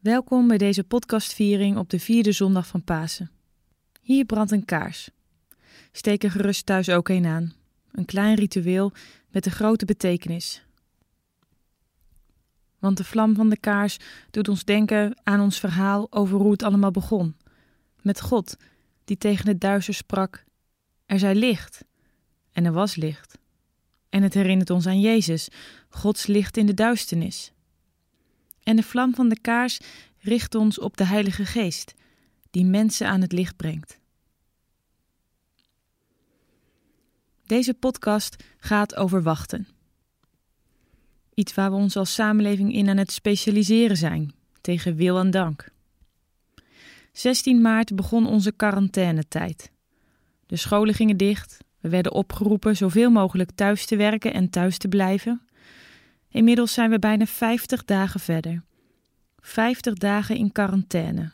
Welkom bij deze podcastviering op de vierde zondag van Pasen. Hier brandt een kaars. Steek er gerust thuis ook een aan. Een klein ritueel met een grote betekenis. Want de vlam van de kaars doet ons denken aan ons verhaal over hoe het allemaal begon. Met God, die tegen het duister sprak: Er zij licht. En er was licht. En het herinnert ons aan Jezus, Gods licht in de duisternis. En de vlam van de kaars richt ons op de Heilige Geest, die mensen aan het licht brengt. Deze podcast gaat over wachten. Iets waar we ons als samenleving in aan het specialiseren zijn, tegen wil en dank. 16 maart begon onze quarantainetijd. De scholen gingen dicht, we werden opgeroepen zoveel mogelijk thuis te werken en thuis te blijven. Inmiddels zijn we bijna 50 dagen verder. 50 dagen in quarantaine.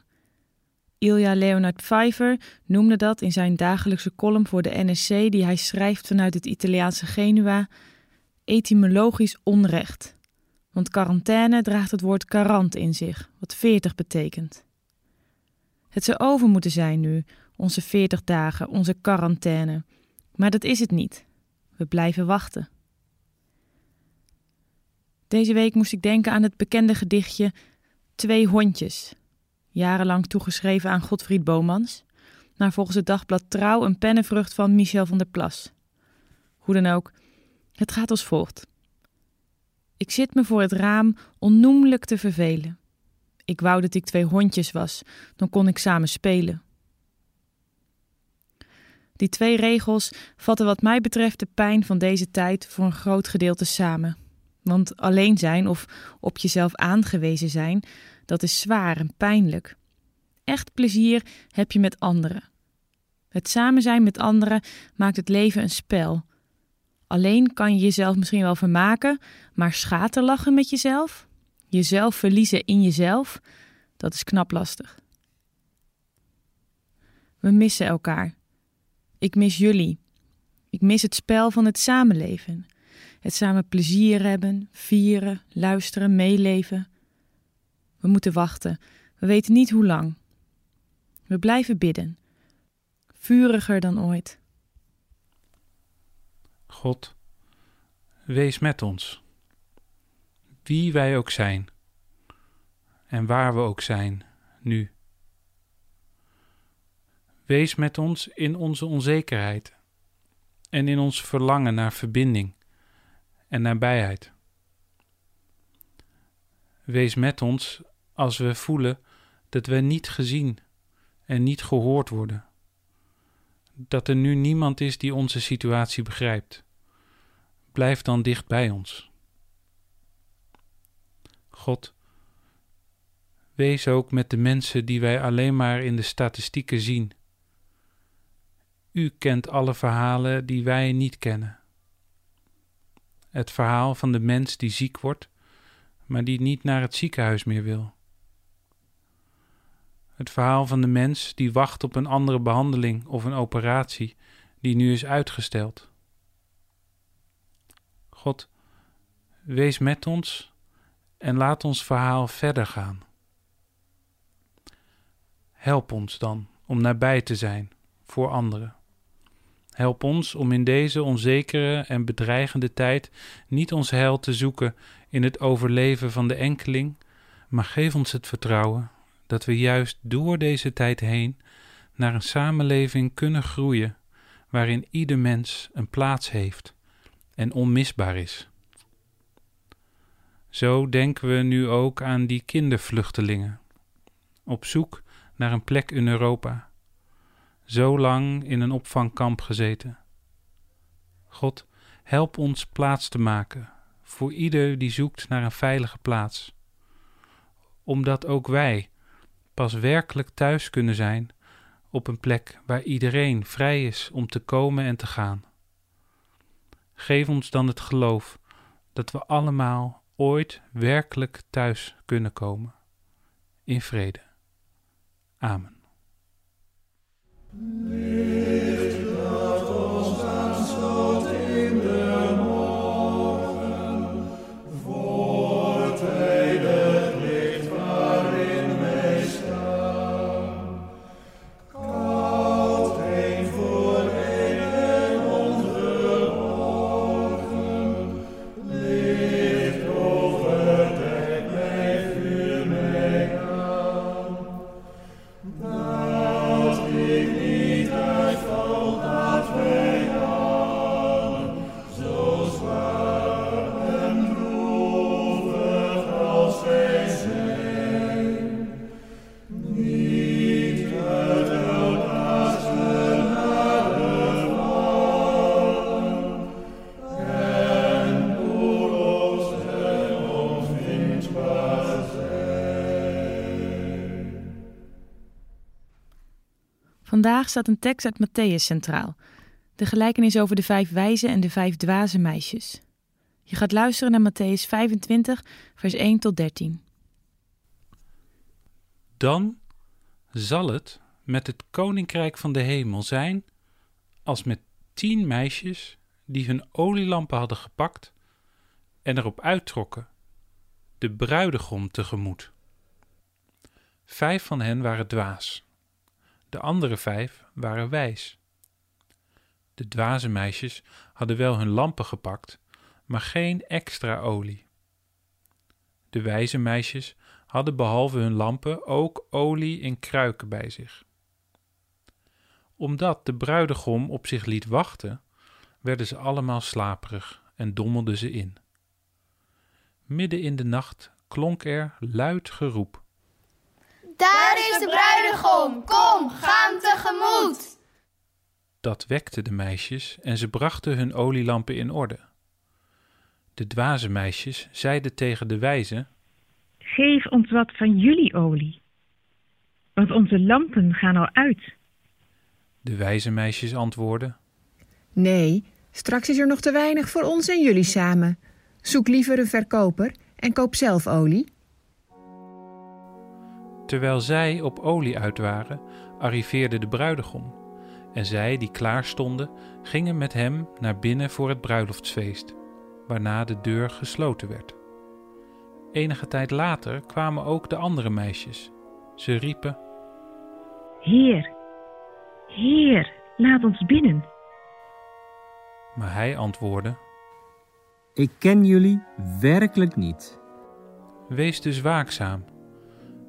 Ilja Leonard Pfeiffer noemde dat in zijn dagelijkse column voor de NSC, die hij schrijft vanuit het Italiaanse Genua, etymologisch onrecht. Want quarantaine draagt het woord quarant in zich, wat 40 betekent. Het zou over moeten zijn nu, onze 40 dagen, onze quarantaine. Maar dat is het niet. We blijven wachten. Deze week moest ik denken aan het bekende gedichtje Twee hondjes, jarenlang toegeschreven aan Godfried Bomans, naar volgens het dagblad Trouw een pennenvrucht van Michel van der Plas. Hoe dan ook, het gaat als volgt. Ik zit me voor het raam onnoemelijk te vervelen. Ik wou dat ik twee hondjes was, dan kon ik samen spelen. Die twee regels vatten wat mij betreft de pijn van deze tijd voor een groot gedeelte samen. Want alleen zijn of op jezelf aangewezen zijn, dat is zwaar en pijnlijk. Echt plezier heb je met anderen. Het samen zijn met anderen maakt het leven een spel. Alleen kan je jezelf misschien wel vermaken, maar schaterlachen met jezelf, jezelf verliezen in jezelf, dat is knap lastig. We missen elkaar. Ik mis jullie. Ik mis het spel van het samenleven. Het samen plezier hebben, vieren, luisteren, meeleven. We moeten wachten. We weten niet hoe lang. We blijven bidden. Vuriger dan ooit. God, wees met ons. Wie wij ook zijn. En waar we ook zijn, nu. Wees met ons in onze onzekerheid en in ons verlangen naar verbinding en nabijheid. Wees met ons als we voelen dat we niet gezien en niet gehoord worden. Dat er nu niemand is die onze situatie begrijpt. Blijf dan dicht bij ons. God, wees ook met de mensen die wij alleen maar in de statistieken zien. U kent alle verhalen die wij niet kennen. Het verhaal van de mens die ziek wordt, maar die niet naar het ziekenhuis meer wil. Het verhaal van de mens die wacht op een andere behandeling of een operatie die nu is uitgesteld. God, wees met ons en laat ons verhaal verder gaan. Help ons dan om nabij te zijn voor anderen. Help ons om in deze onzekere en bedreigende tijd niet ons heil te zoeken in het overleven van de enkeling, maar geef ons het vertrouwen dat we juist door deze tijd heen naar een samenleving kunnen groeien waarin ieder mens een plaats heeft en onmisbaar is. Zo denken we nu ook aan die kindervluchtelingen, op zoek naar een plek in Europa, zo lang in een opvangkamp gezeten. God, help ons plaats te maken voor ieder die zoekt naar een veilige plaats, omdat ook wij pas werkelijk thuis kunnen zijn op een plek waar iedereen vrij is om te komen en te gaan. Geef ons dan het geloof dat we allemaal ooit werkelijk thuis kunnen komen. In vrede. Amen. Mm. Vandaag staat een tekst uit Matthäus centraal. De gelijkenis over de vijf wijze en de vijf dwaze meisjes. Je gaat luisteren naar Matthäus 25, vers 1 tot 13. Dan zal het met het koninkrijk van de hemel zijn als met tien meisjes die hun olielampen hadden gepakt en erop uittrokken, de bruidegom tegemoet. Vijf van hen waren dwaas, de andere vijf waren wijs. De dwaze meisjes hadden wel hun lampen gepakt, maar geen extra olie. De wijze meisjes hadden behalve hun lampen ook olie in kruiken bij zich. Omdat de bruidegom op zich liet wachten, werden ze allemaal slaperig en dommelden ze in. Midden in de nacht klonk er luid geroep. Daar is de bruidegom, kom, ga hem tegemoet. Dat wekte de meisjes en ze brachten hun olielampen in orde. De dwaze meisjes zeiden tegen de wijze: Geef ons wat van jullie olie, want onze lampen gaan al uit. De wijze meisjes antwoordden: Nee, straks is er nog te weinig voor ons en jullie samen. Zoek liever een verkoper en koop zelf olie. Terwijl zij op olie uit waren, arriveerde de bruidegom. En zij die klaar stonden, gingen met hem naar binnen voor het bruiloftsfeest, waarna de deur gesloten werd. Enige tijd later kwamen ook de andere meisjes. Ze riepen: Heer, Heer, laat ons binnen. Maar hij antwoordde: Ik ken jullie werkelijk niet. Wees dus waakzaam,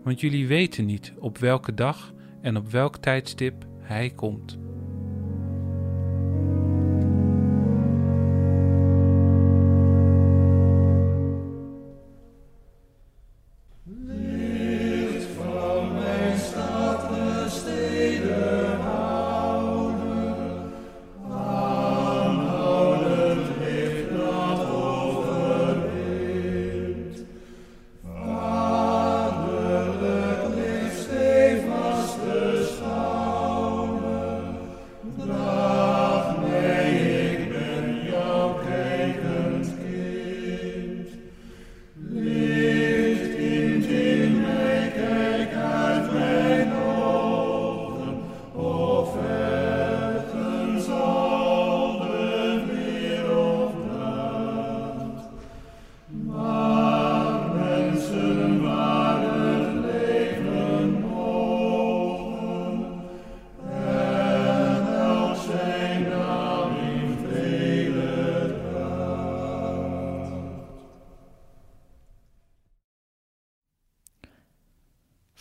want jullie weten niet op welke dag en op welk tijdstip hij komt.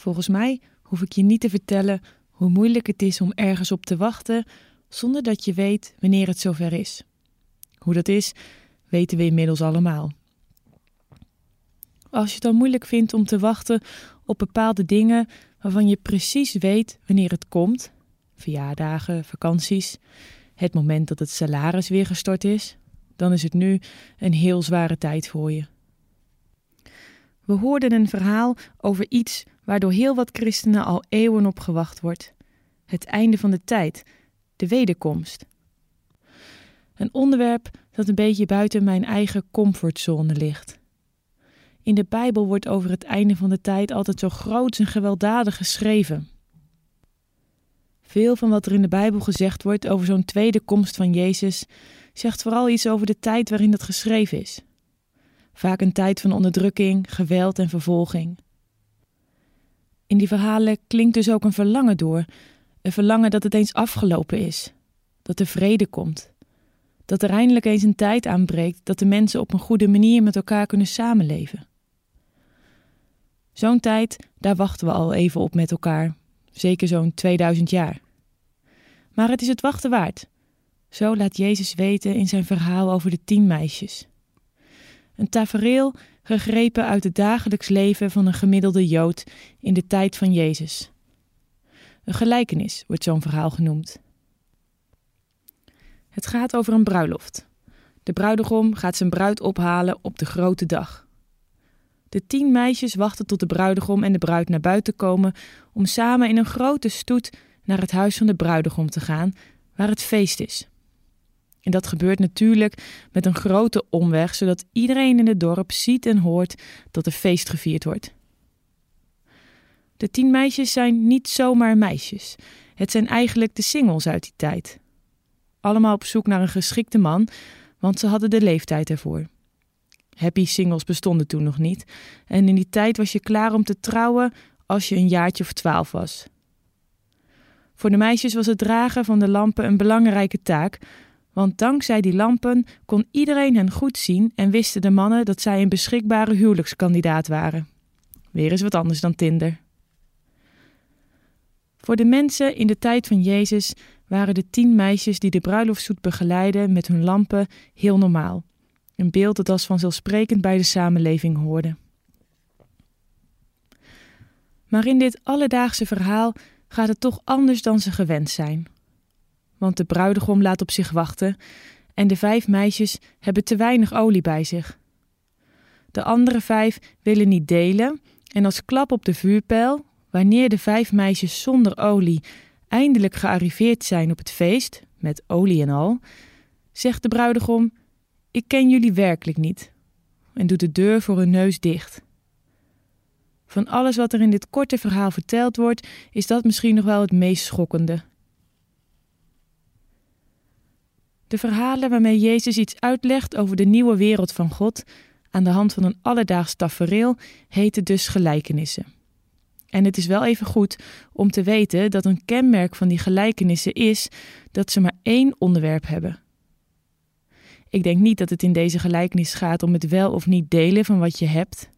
Volgens mij hoef ik je niet te vertellen hoe moeilijk het is om ergens op te wachten zonder dat je weet wanneer het zover is. Hoe dat is, weten we inmiddels allemaal. Als je het dan moeilijk vindt om te wachten op bepaalde dingen waarvan je precies weet wanneer het komt, verjaardagen, vakanties, het moment dat het salaris weer gestort is, dan is het nu een heel zware tijd voor je. We hoorden een verhaal over iets waar door heel wat christenen al eeuwen op gewacht wordt: het einde van de tijd, de wederkomst. Een onderwerp dat een beetje buiten mijn eigen comfortzone ligt. In de Bijbel wordt over het einde van de tijd altijd zo groot en gewelddadig geschreven. Veel van wat er in de Bijbel gezegd wordt over zo'n tweede komst van Jezus zegt vooral iets over de tijd waarin het geschreven is. Vaak een tijd van onderdrukking, geweld en vervolging. In die verhalen klinkt dus ook een verlangen door, een verlangen dat het eens afgelopen is, dat er vrede komt, dat er eindelijk eens een tijd aanbreekt dat de mensen op een goede manier met elkaar kunnen samenleven. Zo'n tijd, daar wachten we al even op met elkaar, zeker zo'n 2000 jaar. Maar het is het wachten waard. Zo laat Jezus weten in zijn verhaal over de tien meisjes. Een tafereel gegrepen uit het dagelijks leven van een gemiddelde Jood in de tijd van Jezus. Een gelijkenis wordt zo'n verhaal genoemd. Het gaat over een bruiloft. De bruidegom gaat zijn bruid ophalen op de grote dag. De tien meisjes wachten tot de bruidegom en de bruid naar buiten komen om samen in een grote stoet naar het huis van de bruidegom te gaan, waar het feest is. En dat gebeurt natuurlijk met een grote omweg, zodat iedereen in het dorp ziet en hoort dat er feest gevierd wordt. De tien meisjes zijn niet zomaar meisjes. Het zijn eigenlijk de singles uit die tijd. Allemaal op zoek naar een geschikte man, want ze hadden de leeftijd ervoor. Happy singles bestonden toen nog niet. En in die tijd was je klaar om te trouwen als je een jaartje of twaalf was. Voor de meisjes was het dragen van de lampen een belangrijke taak, want dankzij die lampen kon iedereen hen goed zien en wisten de mannen dat zij een beschikbare huwelijkskandidaat waren. Weer eens wat anders dan Tinder. Voor de mensen in de tijd van Jezus waren de tien meisjes die de bruiloftsstoet begeleiden met hun lampen heel normaal. Een beeld dat als vanzelfsprekend bij de samenleving hoorde. Maar in dit alledaagse verhaal gaat het toch anders dan ze gewend zijn. Want de bruidegom laat op zich wachten en de vijf meisjes hebben te weinig olie bij zich. De andere vijf willen niet delen en als klap op de vuurpijl, wanneer de vijf meisjes zonder olie eindelijk gearriveerd zijn op het feest, met olie en al, zegt de bruidegom: Ik ken jullie werkelijk niet, en doet de deur voor hun neus dicht. Van alles wat er in dit korte verhaal verteld wordt, is dat misschien nog wel het meest schokkende. De verhalen waarmee Jezus iets uitlegt over de nieuwe wereld van God aan de hand van een alledaags tafereel heten dus gelijkenissen. En het is wel even goed om te weten dat een kenmerk van die gelijkenissen is dat ze maar één onderwerp hebben. Ik denk niet dat het in deze gelijkenis gaat om het wel of niet delen van wat je hebt.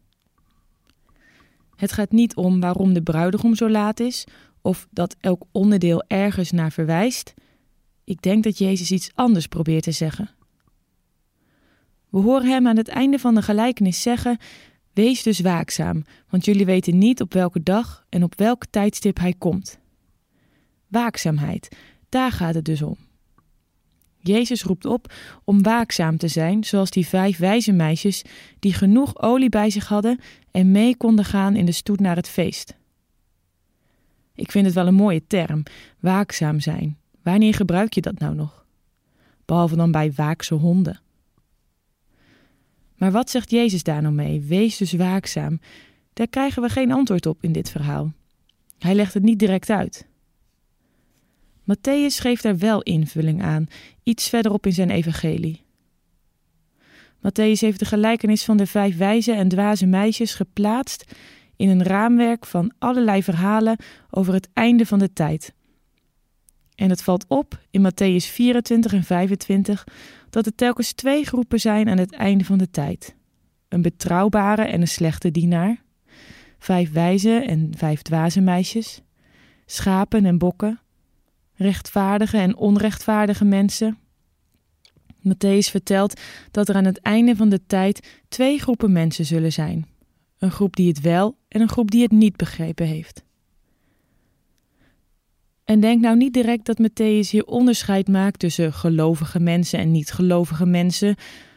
Het gaat niet om waarom de bruidegom zo laat is of dat elk onderdeel ergens naar verwijst. Ik denk dat Jezus iets anders probeert te zeggen. We horen hem aan het einde van de gelijkenis zeggen: Wees dus waakzaam, want jullie weten niet op welke dag en op welk tijdstip hij komt. Waakzaamheid, daar gaat het dus om. Jezus roept op om waakzaam te zijn, zoals die vijf wijze meisjes die genoeg olie bij zich hadden en mee konden gaan in de stoet naar het feest. Ik vind het wel een mooie term, waakzaam zijn. Wanneer gebruik je dat nou nog? Behalve dan bij waakse honden. Maar wat zegt Jezus daar nou mee? Wees dus waakzaam. Daar krijgen we geen antwoord op in dit verhaal. Hij legt het niet direct uit. Matthäus geeft daar wel invulling aan, iets verderop in zijn evangelie. Matthäus heeft de gelijkenis van de vijf wijze en dwaze meisjes geplaatst in een raamwerk van allerlei verhalen over het einde van de tijd. En het valt op in Matthäus 24 en 25 dat er telkens twee groepen zijn aan het einde van de tijd: een betrouwbare en een slechte dienaar, vijf wijze en vijf dwaze meisjes, schapen en bokken, rechtvaardige en onrechtvaardige mensen. Matthäus vertelt dat er aan het einde van de tijd twee groepen mensen zullen zijn: een groep die het wel en een groep die het niet begrepen heeft. En denk nou niet direct dat Matthäus hier onderscheid maakt tussen gelovige mensen en niet-gelovige mensen,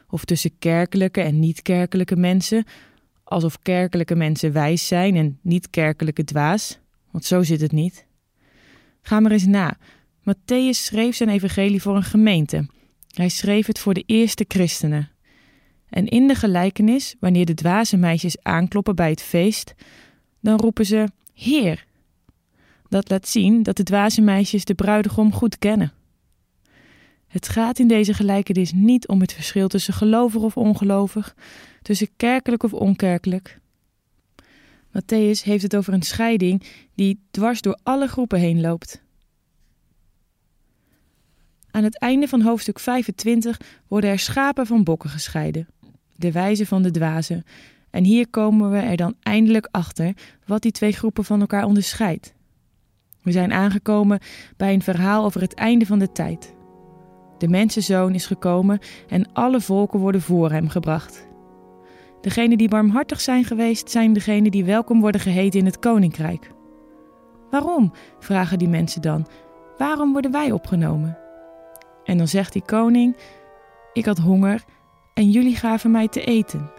of tussen kerkelijke en niet-kerkelijke mensen, alsof kerkelijke mensen wijs zijn en niet-kerkelijke dwaas, want zo zit het niet. Ga maar eens na. Matthäus schreef zijn evangelie voor een gemeente. Hij schreef het voor de eerste christenen. En in de gelijkenis, wanneer de dwaze meisjes aankloppen bij het feest, dan roepen ze: Heer, dat laat zien dat de dwaze meisjes de bruidegom goed kennen. Het gaat in deze gelijkenis niet om het verschil tussen gelovig of ongelovig, tussen kerkelijk of onkerkelijk. Matthäus heeft het over een scheiding die dwars door alle groepen heen loopt. Aan het einde van hoofdstuk 25 worden er schapen van bokken gescheiden, de wijze van de dwazen, en hier komen we er dan eindelijk achter wat die twee groepen van elkaar onderscheidt. We zijn aangekomen bij een verhaal over het einde van de tijd. De mensenzoon is gekomen en alle volken worden voor hem gebracht. Degenen die barmhartig zijn geweest, zijn degenen die welkom worden geheten in het koninkrijk. Waarom? vragen die mensen dan. Waarom worden wij opgenomen? En dan zegt die koning: Ik had honger en jullie gaven mij te eten.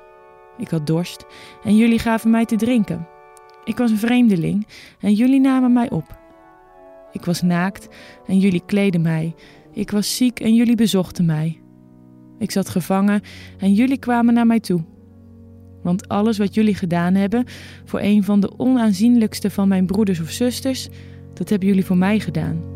Ik had dorst en jullie gaven mij te drinken. Ik was een vreemdeling en jullie namen mij op. Ik was naakt en jullie kleden mij. Ik was ziek en jullie bezochten mij. Ik zat gevangen en jullie kwamen naar mij toe. Want alles wat jullie gedaan hebben voor een van de onaanzienlijkste van mijn broeders of zusters, dat hebben jullie voor mij gedaan.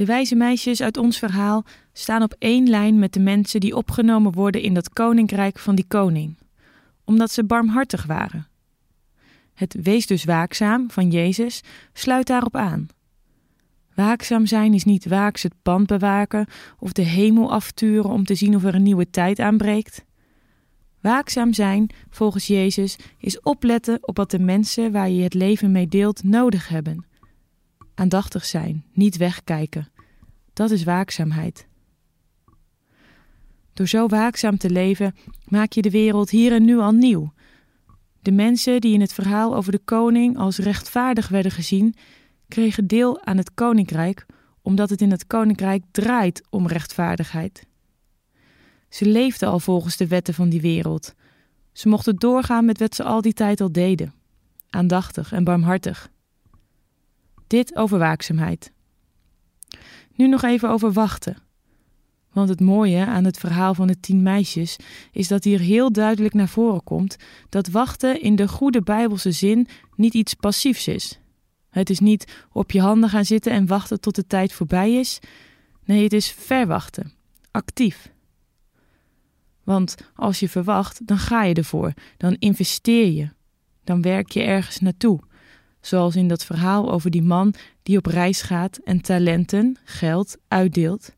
De wijze meisjes uit ons verhaal staan op één lijn met de mensen die opgenomen worden in dat koninkrijk van die koning, omdat ze barmhartig waren. Het wees dus waakzaam van Jezus sluit daarop aan. Waakzaam zijn is niet waaks het pand bewaken of de hemel afturen om te zien of er een nieuwe tijd aanbreekt. Waakzaam zijn, volgens Jezus, is opletten op wat de mensen waar je het leven mee deelt nodig hebben Aandachtig zijn, niet wegkijken. Dat is waakzaamheid. Door zo waakzaam te leven maak je de wereld hier en nu al nieuw. De mensen die in het verhaal over de koning als rechtvaardig werden gezien, kregen deel aan het koninkrijk, omdat het in het koninkrijk draait om rechtvaardigheid. Ze leefden al volgens de wetten van die wereld. Ze mochten doorgaan met wat ze al die tijd al deden: aandachtig en barmhartig. Dit over waakzaamheid. Nu nog even over wachten. Want het mooie aan het verhaal van de tien meisjes is dat hier heel duidelijk naar voren komt dat wachten in de goede Bijbelse zin niet iets passiefs is. Het is niet op je handen gaan zitten en wachten tot de tijd voorbij is. Nee, het is verwachten, actief. Want als je verwacht, dan ga je ervoor, dan investeer je, dan werk je ergens naartoe. Zoals in dat verhaal over die man die op reis gaat en talenten, geld, uitdeelt.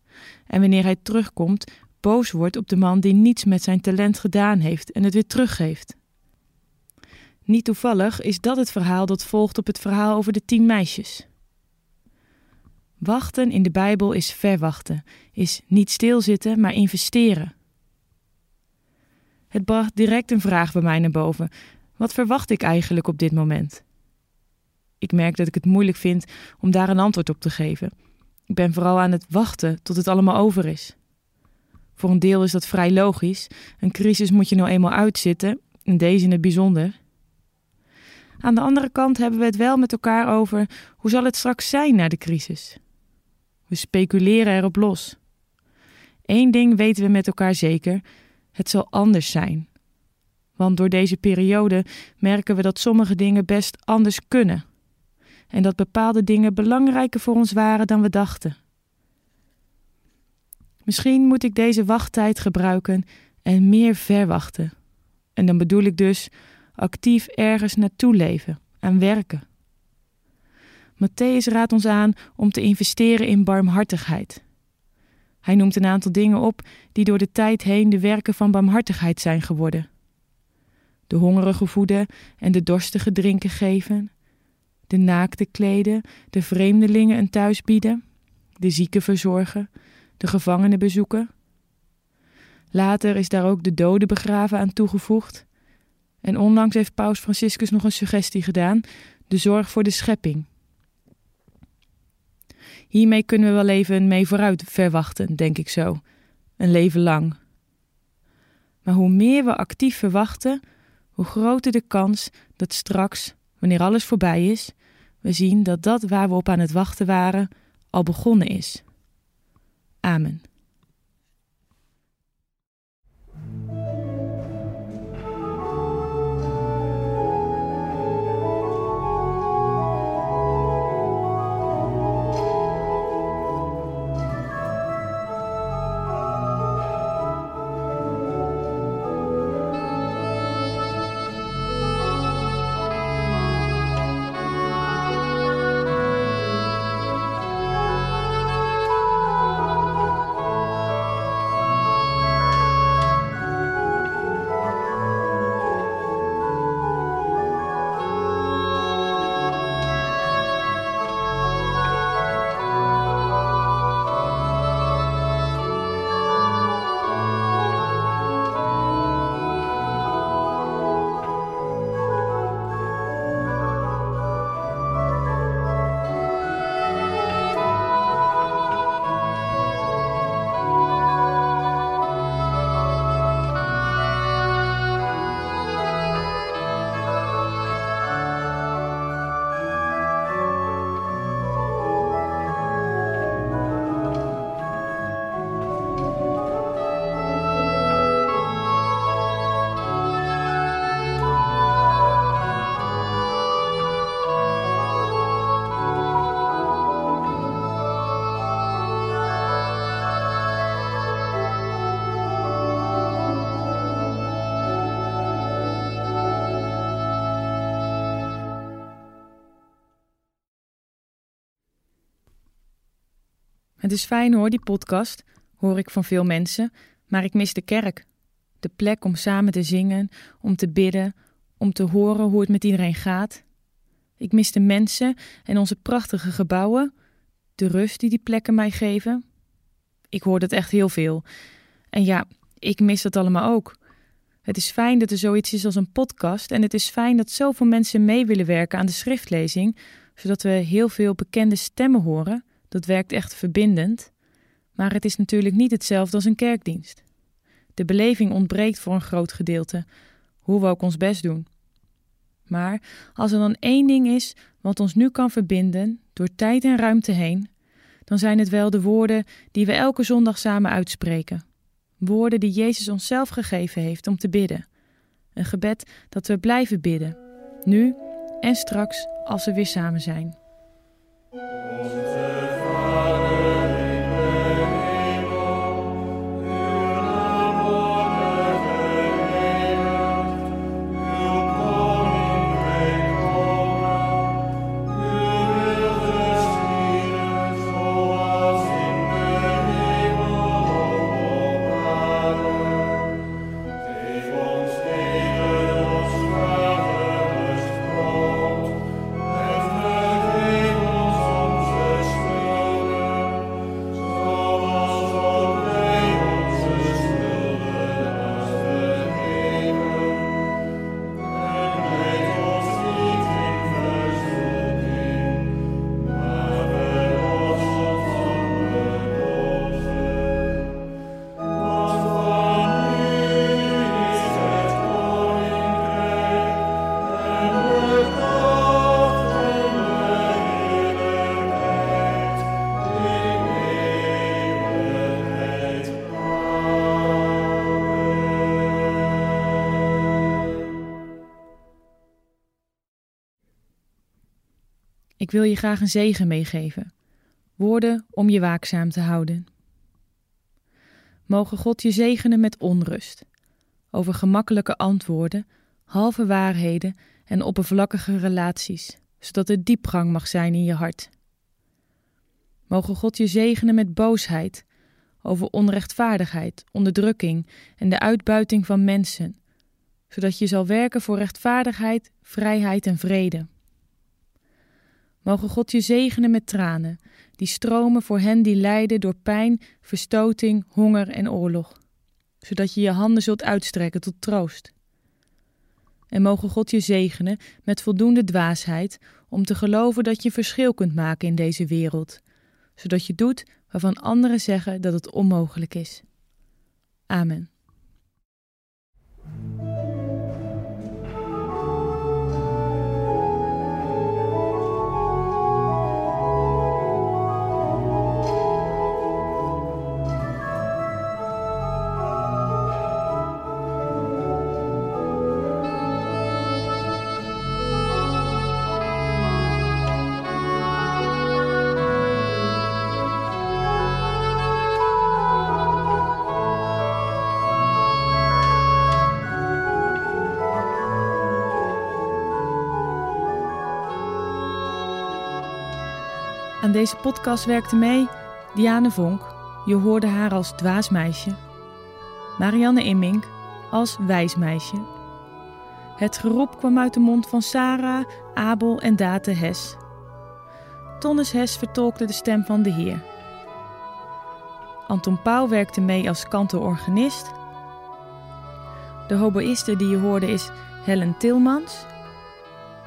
En wanneer hij terugkomt, boos wordt op de man die niets met zijn talent gedaan heeft en het weer teruggeeft. Niet toevallig is dat het verhaal dat volgt op het verhaal over de tien meisjes. Wachten in de Bijbel is verwachten, is niet stilzitten, maar investeren. Het bracht direct een vraag bij mij naar boven. Wat verwacht ik eigenlijk op dit moment? Ik merk dat ik het moeilijk vind om daar een antwoord op te geven. Ik ben vooral aan het wachten tot het allemaal over is. Voor een deel is dat vrij logisch. Een crisis moet je nou eenmaal uitzitten, en deze in het bijzonder. Aan de andere kant hebben we het wel met elkaar over hoe zal het straks zijn na de crisis. We speculeren erop los. Eén ding weten we met elkaar zeker: het zal anders zijn. Want door deze periode merken we dat sommige dingen best anders kunnen en dat bepaalde dingen belangrijker voor ons waren dan we dachten. Misschien moet ik deze wachttijd gebruiken en meer verwachten. En dan bedoel ik dus actief ergens naartoe leven en werken. Matthäus raadt ons aan om te investeren in barmhartigheid. Hij noemt een aantal dingen op die door de tijd heen de werken van barmhartigheid zijn geworden. De hongerige voeden en de dorstige drinken geven, de naakte kleden, de vreemdelingen een thuis bieden, de zieken verzorgen, de gevangenen bezoeken. Later is daar ook de doden begraven aan toegevoegd. En onlangs heeft Paus Franciscus nog een suggestie gedaan: de zorg voor de schepping. Hiermee kunnen we wel even mee vooruit verwachten, denk ik zo. Een leven lang. Maar hoe meer we actief verwachten, hoe groter de kans dat straks, wanneer alles voorbij is, we zien dat dat waar we op aan het wachten waren al begonnen is. Amen. Het is fijn hoor, die podcast, hoor ik van veel mensen, maar ik mis de kerk. De plek om samen te zingen, om te bidden, om te horen hoe het met iedereen gaat. Ik mis de mensen en onze prachtige gebouwen, de rust die die plekken mij geven. Ik hoor dat echt heel veel. En ja, ik mis dat allemaal ook. Het is fijn dat er zoiets is als een podcast en het is fijn dat zoveel mensen mee willen werken aan de schriftlezing, zodat we heel veel bekende stemmen horen. Dat werkt echt verbindend. Maar het is natuurlijk niet hetzelfde als een kerkdienst. De beleving ontbreekt voor een groot gedeelte, hoe we ook ons best doen. Maar als er dan één ding is wat ons nu kan verbinden door tijd en ruimte heen, dan zijn het wel de woorden die we elke zondag samen uitspreken. Woorden die Jezus onszelf gegeven heeft om te bidden. Een gebed dat we blijven bidden, nu en straks als we weer samen zijn. Ik wil je graag een zegen meegeven. Woorden om je waakzaam te houden. Mogen God je zegenen met onrust, over gemakkelijke antwoorden, halve waarheden en oppervlakkige relaties, zodat er diepgang mag zijn in je hart. Mogen God je zegenen met boosheid, over onrechtvaardigheid, onderdrukking en de uitbuiting van mensen, zodat je zal werken voor rechtvaardigheid, vrijheid en vrede. Mogen God je zegenen met tranen, die stromen voor hen die lijden door pijn, verstoting, honger en oorlog, zodat je je handen zult uitstrekken tot troost. En mogen God je zegenen met voldoende dwaasheid om te geloven dat je verschil kunt maken in deze wereld, zodat je doet waarvan anderen zeggen dat het onmogelijk is. Amen. Aan deze podcast werkte mee Diane Vonk, je hoorde haar als dwaasmeisje. Marianne Immink als wijsmeisje. Het geroep kwam uit de mond van Sarah, Abel en Date Hes. Tonnes Hes vertolkte de stem van de Heer. Anton Pauw werkte mee als kantoorganist. De hoboïste die je hoorde is Helen Tilmans.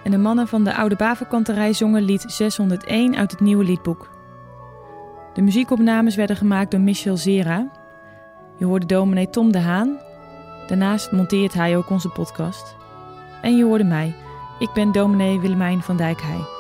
En de mannen van de Oude Bavelkanterij zongen lied 601 uit het nieuwe liedboek. De muziekopnames werden gemaakt door Michel Zera. Je hoorde dominee Tom de Haan. Daarnaast monteert hij ook onze podcast. En je hoorde mij. Ik ben dominee Willemijn van Dijkheij.